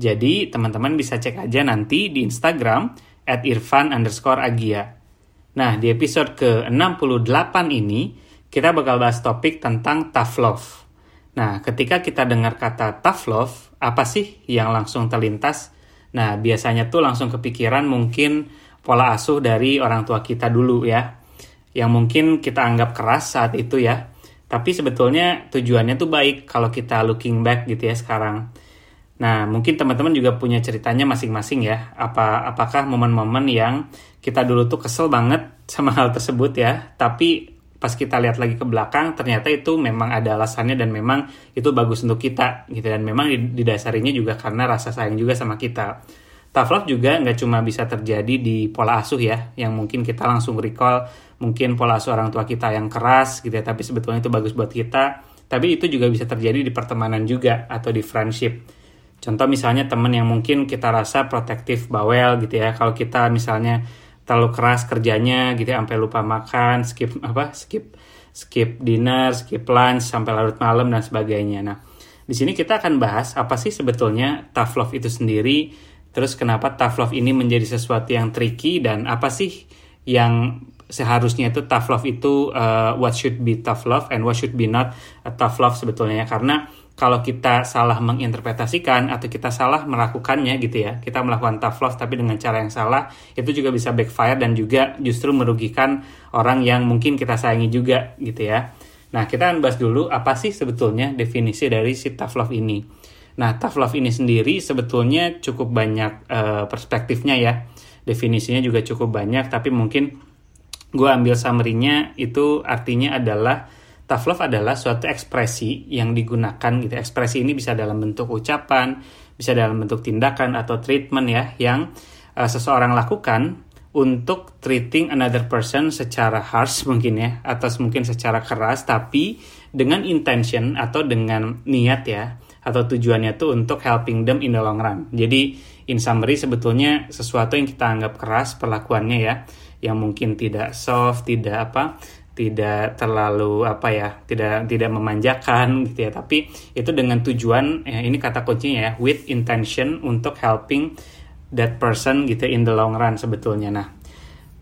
Jadi, teman-teman bisa cek aja nanti di Instagram at irfan underscore agia. Nah, di episode ke-68 ini, kita bakal bahas topik tentang tough love. Nah, ketika kita dengar kata tough love, apa sih yang langsung terlintas? Nah, biasanya tuh langsung kepikiran mungkin pola asuh dari orang tua kita dulu ya. Yang mungkin kita anggap keras saat itu ya tapi sebetulnya tujuannya tuh baik kalau kita looking back gitu ya sekarang. Nah, mungkin teman-teman juga punya ceritanya masing-masing ya. Apa apakah momen-momen yang kita dulu tuh kesel banget sama hal tersebut ya, tapi pas kita lihat lagi ke belakang ternyata itu memang ada alasannya dan memang itu bagus untuk kita gitu. Dan memang didasarinya juga karena rasa sayang juga sama kita. Tough love juga nggak cuma bisa terjadi di pola asuh ya, yang mungkin kita langsung recall mungkin pola asuh orang tua kita yang keras gitu ya. Tapi sebetulnya itu bagus buat kita. Tapi itu juga bisa terjadi di pertemanan juga atau di friendship contoh misalnya teman yang mungkin kita rasa protektif bawel gitu ya. Kalau kita misalnya terlalu keras kerjanya gitu ya sampai lupa makan skip apa skip skip dinner skip lunch sampai larut malam dan sebagainya. Nah di sini kita akan bahas apa sih sebetulnya tough love itu sendiri terus kenapa tough love ini menjadi sesuatu yang tricky dan apa sih yang seharusnya itu tough love itu uh, what should be tough love and what should be not a tough love sebetulnya. Ya karena kalau kita salah menginterpretasikan atau kita salah melakukannya gitu ya kita melakukan tough love tapi dengan cara yang salah itu juga bisa backfire dan juga justru merugikan orang yang mungkin kita sayangi juga gitu ya. Nah kita akan bahas dulu apa sih sebetulnya definisi dari si tough love ini. Nah tough love ini sendiri sebetulnya cukup banyak uh, perspektifnya ya. Definisinya juga cukup banyak tapi mungkin gue ambil summary-nya itu artinya adalah tough love adalah suatu ekspresi yang digunakan gitu. Ekspresi ini bisa dalam bentuk ucapan, bisa dalam bentuk tindakan atau treatment ya yang uh, seseorang lakukan untuk treating another person secara harsh mungkin ya atau mungkin secara keras tapi dengan intention atau dengan niat ya atau tujuannya tuh untuk helping them in the long run. Jadi in summary sebetulnya sesuatu yang kita anggap keras perlakuannya ya yang mungkin tidak soft, tidak apa, tidak terlalu apa ya, tidak tidak memanjakan gitu ya. Tapi itu dengan tujuan ya, ini kata kuncinya ya, with intention untuk helping that person gitu in the long run sebetulnya. Nah,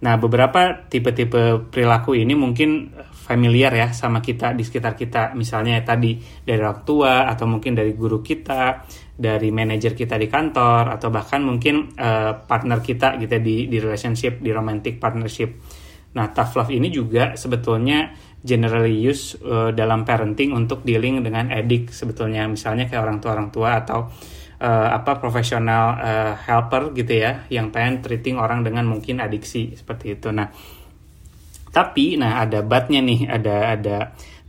nah beberapa tipe-tipe perilaku ini mungkin familiar ya sama kita di sekitar kita. Misalnya tadi dari orang tua atau mungkin dari guru kita dari manajer kita di kantor atau bahkan mungkin uh, partner kita gitu ya, di di relationship di romantic partnership. Nah, tough love ini juga sebetulnya generally use uh, dalam parenting untuk dealing dengan edik sebetulnya. Misalnya kayak orang tua orang tua atau uh, apa profesional uh, helper gitu ya yang pengen treating orang dengan mungkin adiksi seperti itu. Nah, tapi nah ada batnya nih, ada ada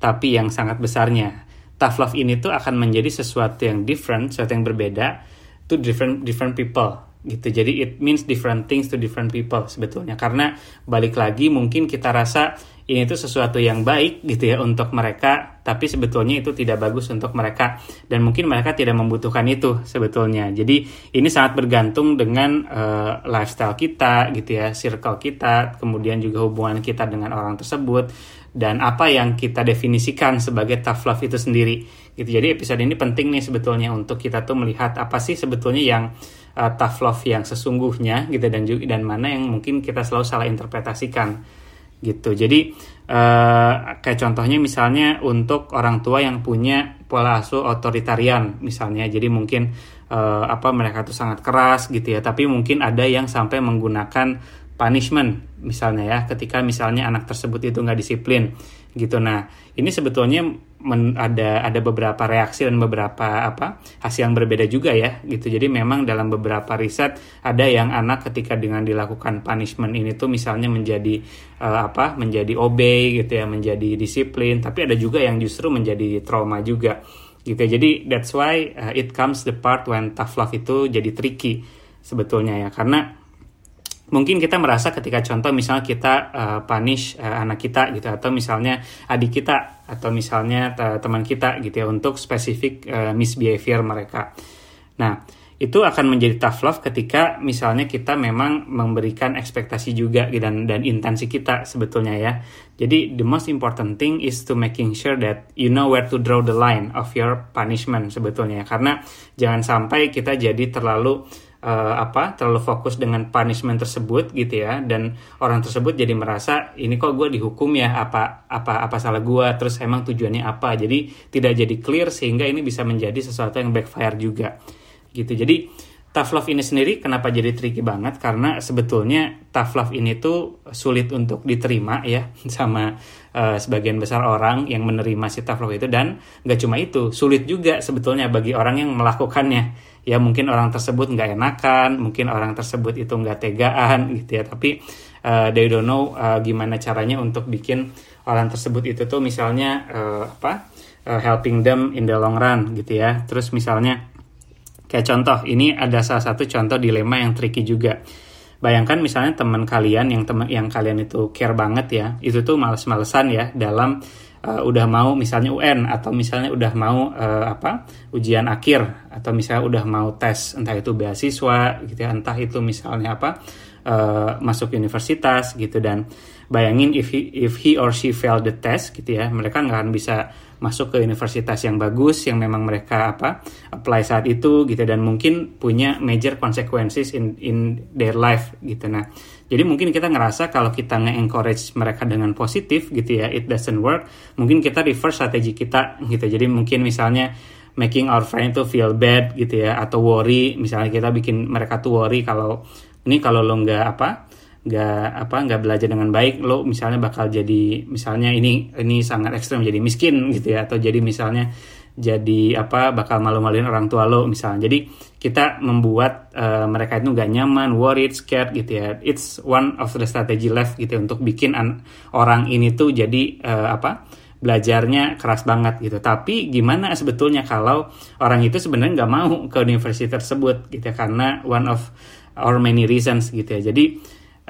tapi yang sangat besarnya. Tough love ini tuh akan menjadi sesuatu yang different, sesuatu yang berbeda to different different people gitu. Jadi it means different things to different people sebetulnya. Karena balik lagi mungkin kita rasa ini tuh sesuatu yang baik gitu ya untuk mereka, tapi sebetulnya itu tidak bagus untuk mereka dan mungkin mereka tidak membutuhkan itu sebetulnya. Jadi ini sangat bergantung dengan uh, lifestyle kita gitu ya, circle kita, kemudian juga hubungan kita dengan orang tersebut dan apa yang kita definisikan sebagai tough love itu sendiri. Gitu. Jadi episode ini penting nih sebetulnya untuk kita tuh melihat apa sih sebetulnya yang uh, tough love yang sesungguhnya gitu dan juga dan mana yang mungkin kita selalu salah interpretasikan. Gitu. Jadi uh, kayak contohnya misalnya untuk orang tua yang punya pola asuh otoritarian misalnya. Jadi mungkin uh, apa mereka tuh sangat keras gitu ya. Tapi mungkin ada yang sampai menggunakan punishment misalnya ya ketika misalnya anak tersebut itu nggak disiplin gitu. Nah ini sebetulnya men, ada ada beberapa reaksi dan beberapa apa hasil yang berbeda juga ya gitu. Jadi memang dalam beberapa riset ada yang anak ketika dengan dilakukan punishment ini tuh misalnya menjadi uh, apa menjadi obey gitu ya menjadi disiplin. Tapi ada juga yang justru menjadi trauma juga gitu. Jadi that's why uh, it comes the part when tough love itu jadi tricky sebetulnya ya. Karena mungkin kita merasa ketika contoh misalnya kita uh, punish uh, anak kita gitu atau misalnya adik kita atau misalnya teman kita gitu ya untuk spesifik uh, misbehavior mereka. Nah, itu akan menjadi tough love ketika misalnya kita memang memberikan ekspektasi juga gitu, dan dan intensi kita sebetulnya ya. Jadi the most important thing is to making sure that you know where to draw the line of your punishment sebetulnya karena jangan sampai kita jadi terlalu uh, apa terlalu fokus dengan punishment tersebut gitu ya. Dan orang tersebut jadi merasa ini kok gue dihukum ya? Apa apa apa salah gue terus emang tujuannya apa? Jadi tidak jadi clear sehingga ini bisa menjadi sesuatu yang backfire juga gitu. Jadi tough love ini sendiri kenapa jadi tricky banget? Karena sebetulnya tough love ini tuh sulit untuk diterima ya sama uh, sebagian besar orang yang menerima si tough love itu. Dan nggak cuma itu sulit juga sebetulnya bagi orang yang melakukannya ya mungkin orang tersebut nggak enakan mungkin orang tersebut itu nggak tegaan gitu ya. Tapi uh, they don't know uh, gimana caranya untuk bikin orang tersebut itu tuh misalnya uh, apa uh, helping them in the long run gitu ya. Terus misalnya kayak contoh ini ada salah satu contoh dilema yang tricky juga. Bayangkan misalnya teman kalian yang teman yang kalian itu care banget ya itu tuh males-malesan ya dalam uh, udah mau misalnya UN atau misalnya udah mau uh, apa ujian akhir atau misalnya udah mau tes entah itu beasiswa gitu ya entah itu misalnya apa uh, masuk universitas gitu. Dan bayangin if he, if he or she failed the test gitu ya mereka nggak akan bisa masuk ke universitas yang bagus yang memang mereka apa apply saat itu gitu. Dan mungkin punya major consequences in in their life gitu. Nah jadi mungkin kita ngerasa kalau kita nge-encourage mereka dengan positif gitu ya, it doesn't work. Mungkin kita reverse strategi kita gitu. Jadi mungkin misalnya making our friend to feel bad gitu ya atau worry misalnya kita bikin mereka tuh worry kalau ini kalau lo nggak apa nggak apa nggak belajar dengan baik lo misalnya bakal jadi misalnya ini ini sangat ekstrem jadi miskin gitu ya atau jadi misalnya jadi apa bakal malu-maluin orang tua lo misalnya jadi kita membuat uh, mereka itu nggak nyaman worried scared gitu ya. It's one of the strategy left gitu ya, untuk bikin orang ini tuh jadi uh, apa belajarnya keras banget gitu. Tapi gimana sebetulnya kalau orang itu sebenarnya nggak mau ke universitas tersebut gitu ya karena one of our many reasons gitu ya. Jadi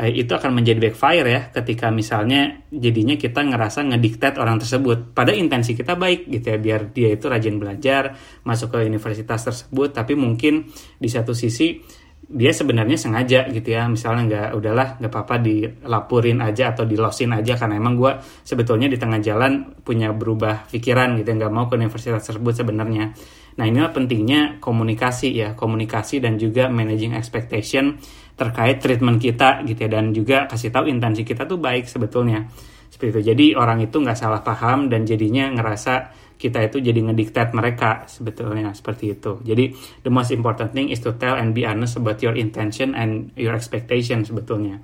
itu akan menjadi backfire ya ketika misalnya jadinya kita ngerasa ngediktat orang tersebut. Pada intensi kita baik gitu ya biar dia itu rajin belajar masuk ke universitas tersebut tapi mungkin di satu sisi dia sebenarnya sengaja gitu ya. Misalnya nggak udahlah nggak apa-apa dilaporin aja atau dilosin aja karena emang gue sebetulnya di tengah jalan punya berubah pikiran gitu nggak mau ke universitas tersebut sebenarnya nah inilah pentingnya komunikasi ya komunikasi dan juga managing expectation terkait treatment kita gitu ya dan juga kasih tahu intensi kita tuh baik sebetulnya. Seperti itu. Jadi orang itu nggak salah paham dan jadinya ngerasa kita itu jadi ngediktat mereka sebetulnya seperti itu. Jadi the most important thing is to tell and be honest about your intention and your expectation sebetulnya.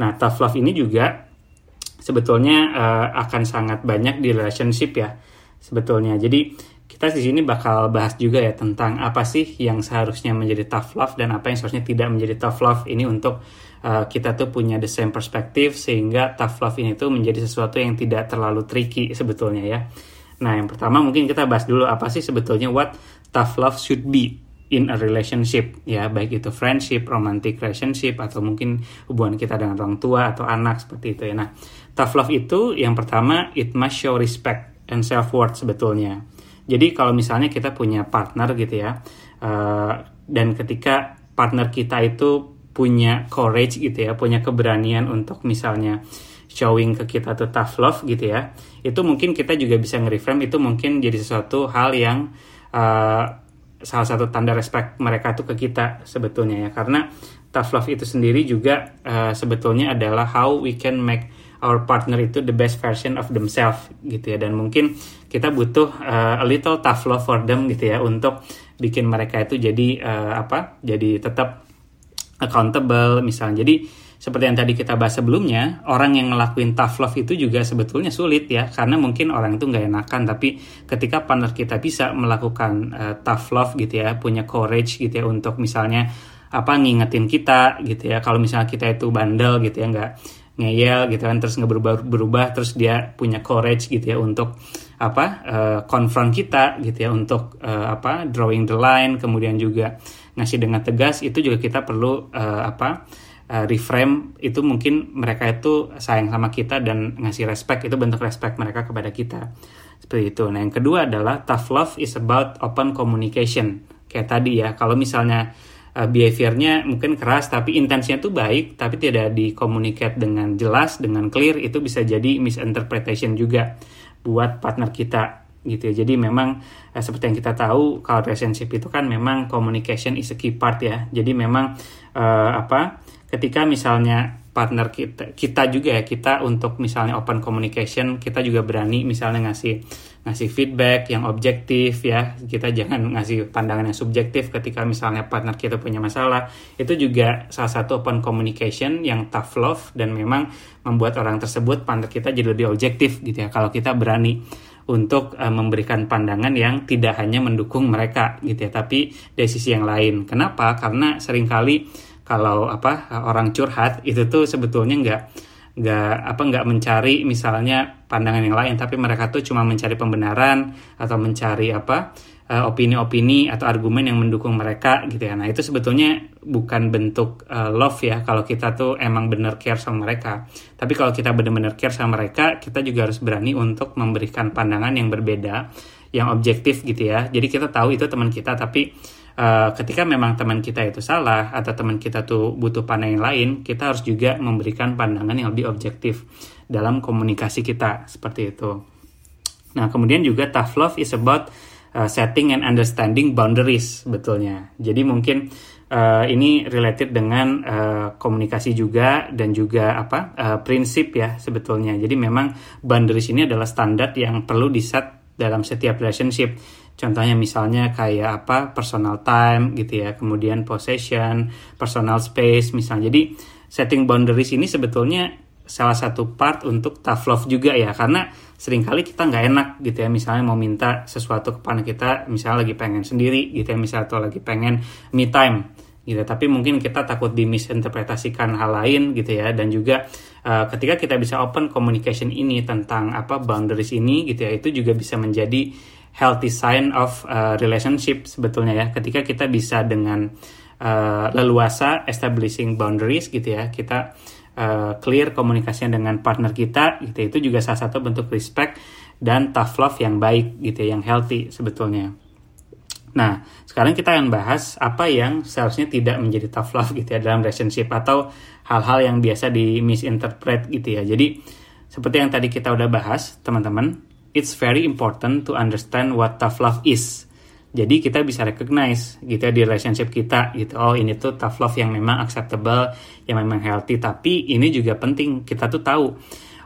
Nah tough love ini juga sebetulnya uh, akan sangat banyak di relationship ya sebetulnya. Jadi kita di sini bakal bahas juga ya tentang apa sih yang seharusnya menjadi tough love dan apa yang seharusnya tidak menjadi tough love ini untuk uh, kita tuh punya the same perspective sehingga tough love ini tuh menjadi sesuatu yang tidak terlalu tricky sebetulnya ya. Nah yang pertama mungkin kita bahas dulu apa sih sebetulnya what tough love should be in a relationship ya baik itu friendship, romantic relationship atau mungkin hubungan kita dengan orang tua atau anak seperti itu ya. Nah tough love itu yang pertama it must show respect and self worth sebetulnya jadi kalau misalnya kita punya partner gitu ya, uh, dan ketika partner kita itu punya courage gitu ya, punya keberanian untuk misalnya showing ke kita tuh tough love gitu ya, itu mungkin kita juga bisa nge-reframe itu mungkin jadi sesuatu hal yang uh, salah satu tanda respect mereka tuh ke kita sebetulnya ya, karena tough love itu sendiri juga uh, sebetulnya adalah how we can make our partner itu the best version of themselves gitu ya. Dan mungkin kita butuh uh, a little tough love for them gitu ya untuk bikin mereka itu jadi uh, apa jadi tetap accountable misalnya jadi seperti yang tadi kita bahas sebelumnya, orang yang ngelakuin tough love itu juga sebetulnya sulit ya, karena mungkin orang itu nggak enakan, tapi ketika partner kita bisa melakukan uh, tough love gitu ya, punya courage gitu ya untuk misalnya apa ngingetin kita gitu ya, kalau misalnya kita itu bandel gitu ya, nggak ngeyel gitu kan terus nggak berubah berubah terus dia punya courage gitu ya untuk apa uh, confront kita gitu ya untuk uh, apa drawing the line kemudian juga ngasih dengan tegas itu juga kita perlu uh, apa uh, reframe. Itu mungkin mereka itu sayang sama kita dan ngasih respect itu bentuk respect mereka kepada kita. Seperti itu. Nah yang kedua adalah tough love is about open communication. Kayak tadi ya kalau misalnya behaviornya mungkin keras tapi intensinya tuh baik tapi tidak dikomunikasi dengan jelas dengan clear itu bisa jadi misinterpretation juga buat partner kita gitu ya. Jadi memang eh, seperti yang kita tahu kalau relationship itu kan memang communication is a key part ya. Jadi memang eh, apa ketika misalnya partner kita kita juga ya kita untuk misalnya open communication kita juga berani misalnya ngasih ngasih feedback yang objektif ya. Kita jangan ngasih pandangan yang subjektif ketika misalnya partner kita punya masalah. Itu juga salah satu open communication yang tough love dan memang membuat orang tersebut partner kita jadi lebih objektif gitu ya. Kalau kita berani untuk uh, memberikan pandangan yang tidak hanya mendukung mereka gitu ya tapi dari sisi yang lain. Kenapa? Karena sering kali kalau apa orang curhat itu tuh sebetulnya nggak nggak apa nggak mencari misalnya pandangan yang lain tapi mereka tuh cuma mencari pembenaran atau mencari apa eh, opini-opini atau argumen yang mendukung mereka gitu ya. Nah itu sebetulnya bukan bentuk uh, love ya kalau kita tuh emang bener care sama mereka. Tapi kalau kita bener-bener care sama mereka kita juga harus berani untuk memberikan pandangan yang berbeda yang objektif gitu ya. Jadi kita tahu itu teman kita tapi uh, ketika memang teman kita itu salah atau teman kita tuh butuh pandangan yang lain, kita harus juga memberikan pandangan yang lebih objektif dalam komunikasi kita seperti itu. Nah, kemudian juga tough love is about uh, setting and understanding boundaries betulnya. Jadi mungkin uh, ini related dengan uh, komunikasi juga dan juga apa uh, prinsip ya sebetulnya. Jadi memang boundaries ini adalah standar yang perlu diset dalam setiap relationship. Contohnya misalnya kayak apa personal time gitu ya, kemudian possession, personal space misalnya. Jadi setting boundaries ini sebetulnya salah satu part untuk tough love juga ya karena sering kali kita nggak enak gitu ya misalnya mau minta sesuatu kepada kita misalnya lagi pengen sendiri gitu ya misalnya atau lagi pengen me time gitu tapi mungkin kita takut dimisinterpretasikan hal lain gitu ya dan juga uh, ketika kita bisa open communication ini tentang apa boundaries ini gitu ya itu juga bisa menjadi healthy sign of uh, relationship sebetulnya ya. Ketika kita bisa dengan uh, leluasa establishing boundaries gitu ya kita uh, clear komunikasinya dengan partner kita gitu itu juga salah satu bentuk respect dan tough love yang baik gitu ya yang healthy sebetulnya. Nah sekarang kita akan bahas apa yang seharusnya tidak menjadi tough love gitu ya dalam relationship atau hal-hal yang biasa di misinterpret gitu ya. Jadi seperti yang tadi kita udah bahas teman-teman it's very important to understand what tough love is. Jadi kita bisa recognize gitu ya di relationship kita gitu. Oh ini tuh tough love yang memang acceptable, yang memang healthy. Tapi ini juga penting kita tuh tahu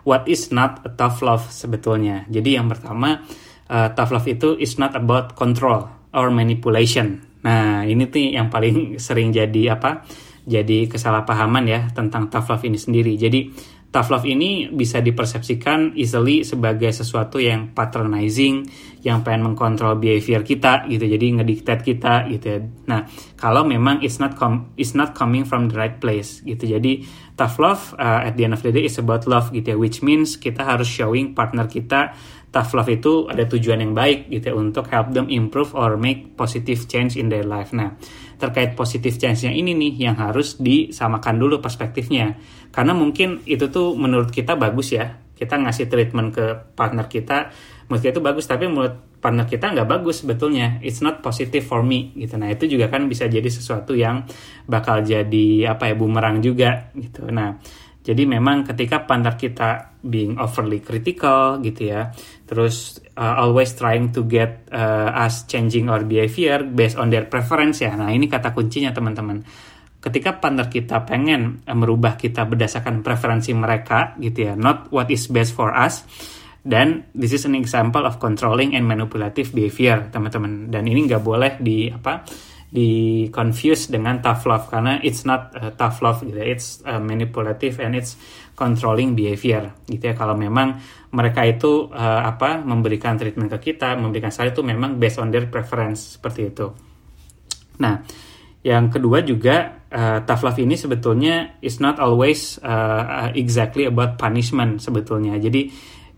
what is not a tough love sebetulnya. Jadi yang pertama uh, tough love itu is not about control or manipulation. Nah ini tuh yang paling sering jadi apa? Jadi kesalahpahaman ya tentang tough love ini sendiri. Jadi tough love ini bisa dipersepsikan easily sebagai sesuatu yang patronizing, yang pengen mengkontrol behavior kita gitu, jadi ngediktat kita gitu ya. Nah, kalau memang it's not com it's not coming from the right place gitu. Jadi tough love uh, at the end of the day is about love gitu ya, which means kita harus showing partner kita tough love itu ada tujuan yang baik gitu ya untuk help them improve or make positive change in their life. Nah, terkait positive change-nya ini nih yang harus disamakan dulu perspektifnya. Karena mungkin itu tuh menurut kita bagus ya. Kita ngasih treatment ke partner kita, menurut itu bagus, tapi menurut partner kita nggak bagus sebetulnya. It's not positive for me gitu. Nah, itu juga kan bisa jadi sesuatu yang bakal jadi apa ya bumerang juga gitu. Nah, jadi memang ketika partner kita being overly critical gitu ya, terus uh, always trying to get uh, us changing our behavior based on their preference ya. Nah ini kata kuncinya teman-teman. Ketika partner kita pengen uh, merubah kita berdasarkan preferensi mereka gitu ya, not what is best for us, dan this is an example of controlling and manipulative behavior teman-teman. Dan ini nggak boleh di apa? di confuse dengan tough love karena it's not uh, tough love gitu ya. it's uh, manipulative and it's controlling behavior gitu ya kalau memang mereka itu uh, apa memberikan treatment ke kita memberikan saran itu memang based on their preference seperti itu nah yang kedua juga uh, tough love ini sebetulnya is not always uh, exactly about punishment sebetulnya. Jadi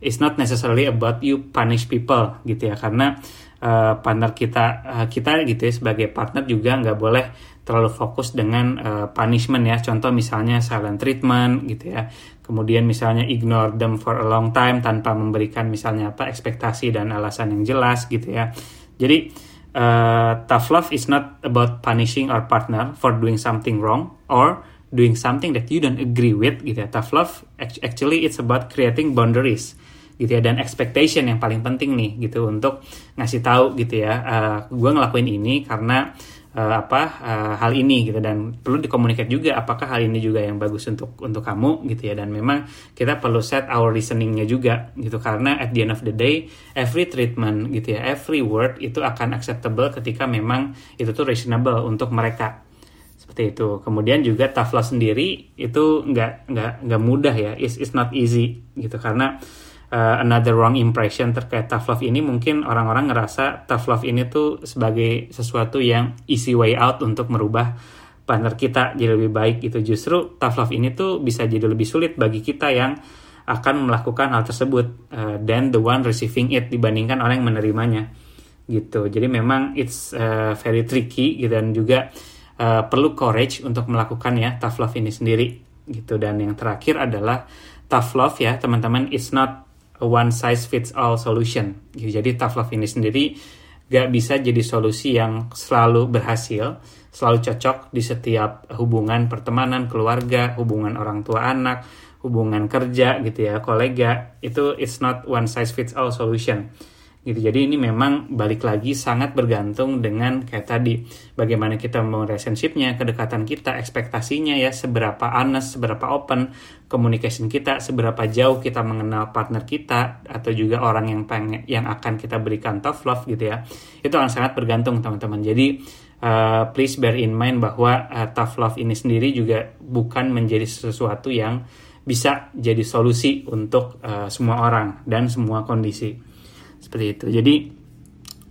it's not necessarily about you punish people gitu ya. Karena uh, partner kita uh, kita gitu ya sebagai partner juga nggak boleh terlalu fokus dengan uh, punishment ya. Contoh misalnya silent treatment gitu ya. Kemudian misalnya ignore them for a long time tanpa memberikan misalnya apa ekspektasi dan alasan yang jelas gitu ya. Jadi uh, tough love is not about punishing our partner for doing something wrong or doing something that you don't agree with gitu ya. Tough love actually it's about creating boundaries gitu ya. Dan expectation yang paling penting nih gitu untuk ngasih tahu gitu ya uh, gue ngelakuin ini karena apa uh, hal ini gitu. Dan perlu dikomunikasi juga apakah hal ini juga yang bagus untuk untuk kamu gitu ya. Dan memang kita perlu set our reasoningnya juga gitu. Karena at the end of the day every treatment gitu ya every word itu akan acceptable ketika memang itu tuh reasonable untuk mereka. Seperti itu. Kemudian juga tough sendiri itu nggak nggak nggak mudah ya. Is is not easy gitu. Karena uh, another wrong impression terkait tough love ini mungkin orang-orang ngerasa tough love ini tuh sebagai sesuatu yang easy way out untuk merubah partner kita jadi lebih baik gitu. Justru tough love ini tuh bisa jadi lebih sulit bagi kita yang akan melakukan hal tersebut uh, the one receiving it dibandingkan orang yang menerimanya gitu. Jadi memang it's uh, very tricky gitu dan juga uh, perlu courage untuk melakukan ya tough love ini sendiri gitu. Dan yang terakhir adalah tough love ya teman-teman it's not one size fits all solution. Jadi tough love ini sendiri gak bisa jadi solusi yang selalu berhasil, selalu cocok di setiap hubungan pertemanan, keluarga, hubungan orang tua anak, hubungan kerja gitu ya, kolega. Itu it's not one size fits all solution gitu. Jadi ini memang balik lagi sangat bergantung dengan kayak tadi bagaimana kita mau relationshipnya kedekatan kita ekspektasinya ya seberapa honest seberapa open communication kita seberapa jauh kita mengenal partner kita atau juga orang yang pengen yang akan kita berikan tough love gitu ya. Itu akan sangat bergantung teman-teman. Jadi uh, please bear in mind bahwa uh, tough love ini sendiri juga bukan menjadi sesuatu yang bisa jadi solusi untuk uh, semua orang dan semua kondisi seperti itu. Jadi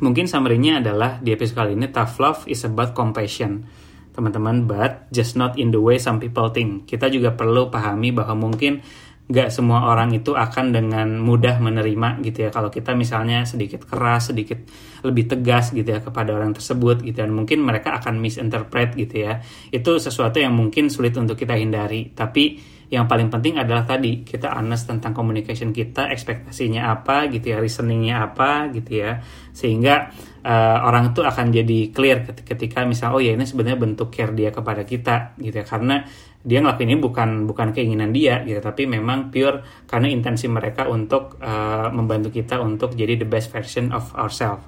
mungkin summary-nya adalah di episode kali ini tough love is about compassion. Teman-teman, but just not in the way some people think. Kita juga perlu pahami bahwa mungkin gak semua orang itu akan dengan mudah menerima gitu ya kalau kita misalnya sedikit keras sedikit lebih tegas gitu ya kepada orang tersebut gitu dan mungkin mereka akan misinterpret gitu ya itu sesuatu yang mungkin sulit untuk kita hindari tapi yang paling penting adalah tadi kita honest tentang communication kita ekspektasinya apa gitu ya reasoningnya apa gitu ya. Sehingga uh, orang itu akan jadi clear ketika misal oh ya ini sebenarnya bentuk care dia kepada kita gitu ya. Karena dia ngelakuin ini bukan bukan keinginan dia gitu tapi memang pure karena intensi mereka untuk uh, membantu kita untuk jadi the best version of ourselves.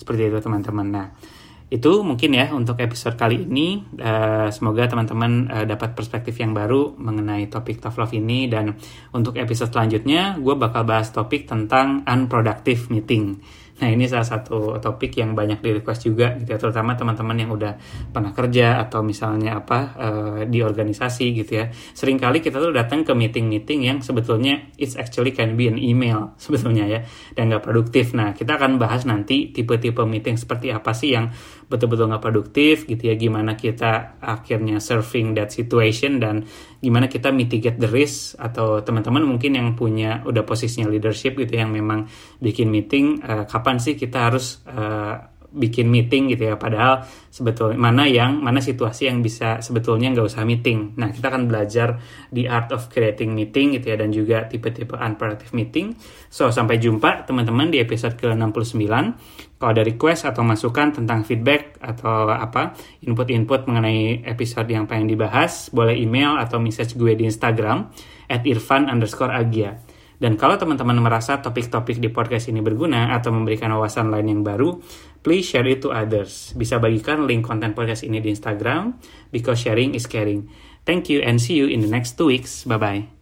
Seperti itu teman-teman. Nah itu mungkin ya untuk episode kali ini. Uh, semoga teman-teman uh, dapat perspektif yang baru mengenai topik tough love ini dan untuk episode selanjutnya gue bakal bahas topik tentang unproductive meeting. Nah ini salah satu topik yang banyak di request juga gitu ya, terutama teman-teman yang udah pernah kerja atau misalnya apa uh, di organisasi gitu ya. Seringkali kita tuh datang ke meeting-meeting yang sebetulnya it's actually can be an email sebetulnya ya dan nggak produktif. Nah kita akan bahas nanti tipe-tipe meeting seperti apa sih yang betul-betul nggak produktif gitu ya. Gimana kita akhirnya surfing that situation dan gimana kita mitigate the risk atau teman-teman mungkin yang punya udah posisinya leadership gitu yang memang bikin meeting uh, kapan sih kita harus uh, bikin meeting gitu ya? Padahal sebetulnya mana yang mana situasi yang bisa sebetulnya nggak usah meeting. Nah kita akan belajar di art of creating meeting gitu ya dan juga tipe-tipe unproductive meeting. So sampai jumpa teman-teman di episode ke-69 kalau ada request atau masukan tentang feedback atau apa input-input mengenai episode yang pengen dibahas boleh email atau message gue di Instagram at irfan underscore agia dan kalau teman-teman merasa topik-topik di podcast ini berguna atau memberikan wawasan lain yang baru, please share it to others. Bisa bagikan link konten podcast ini di Instagram, because sharing is caring. Thank you and see you in the next two weeks. Bye-bye.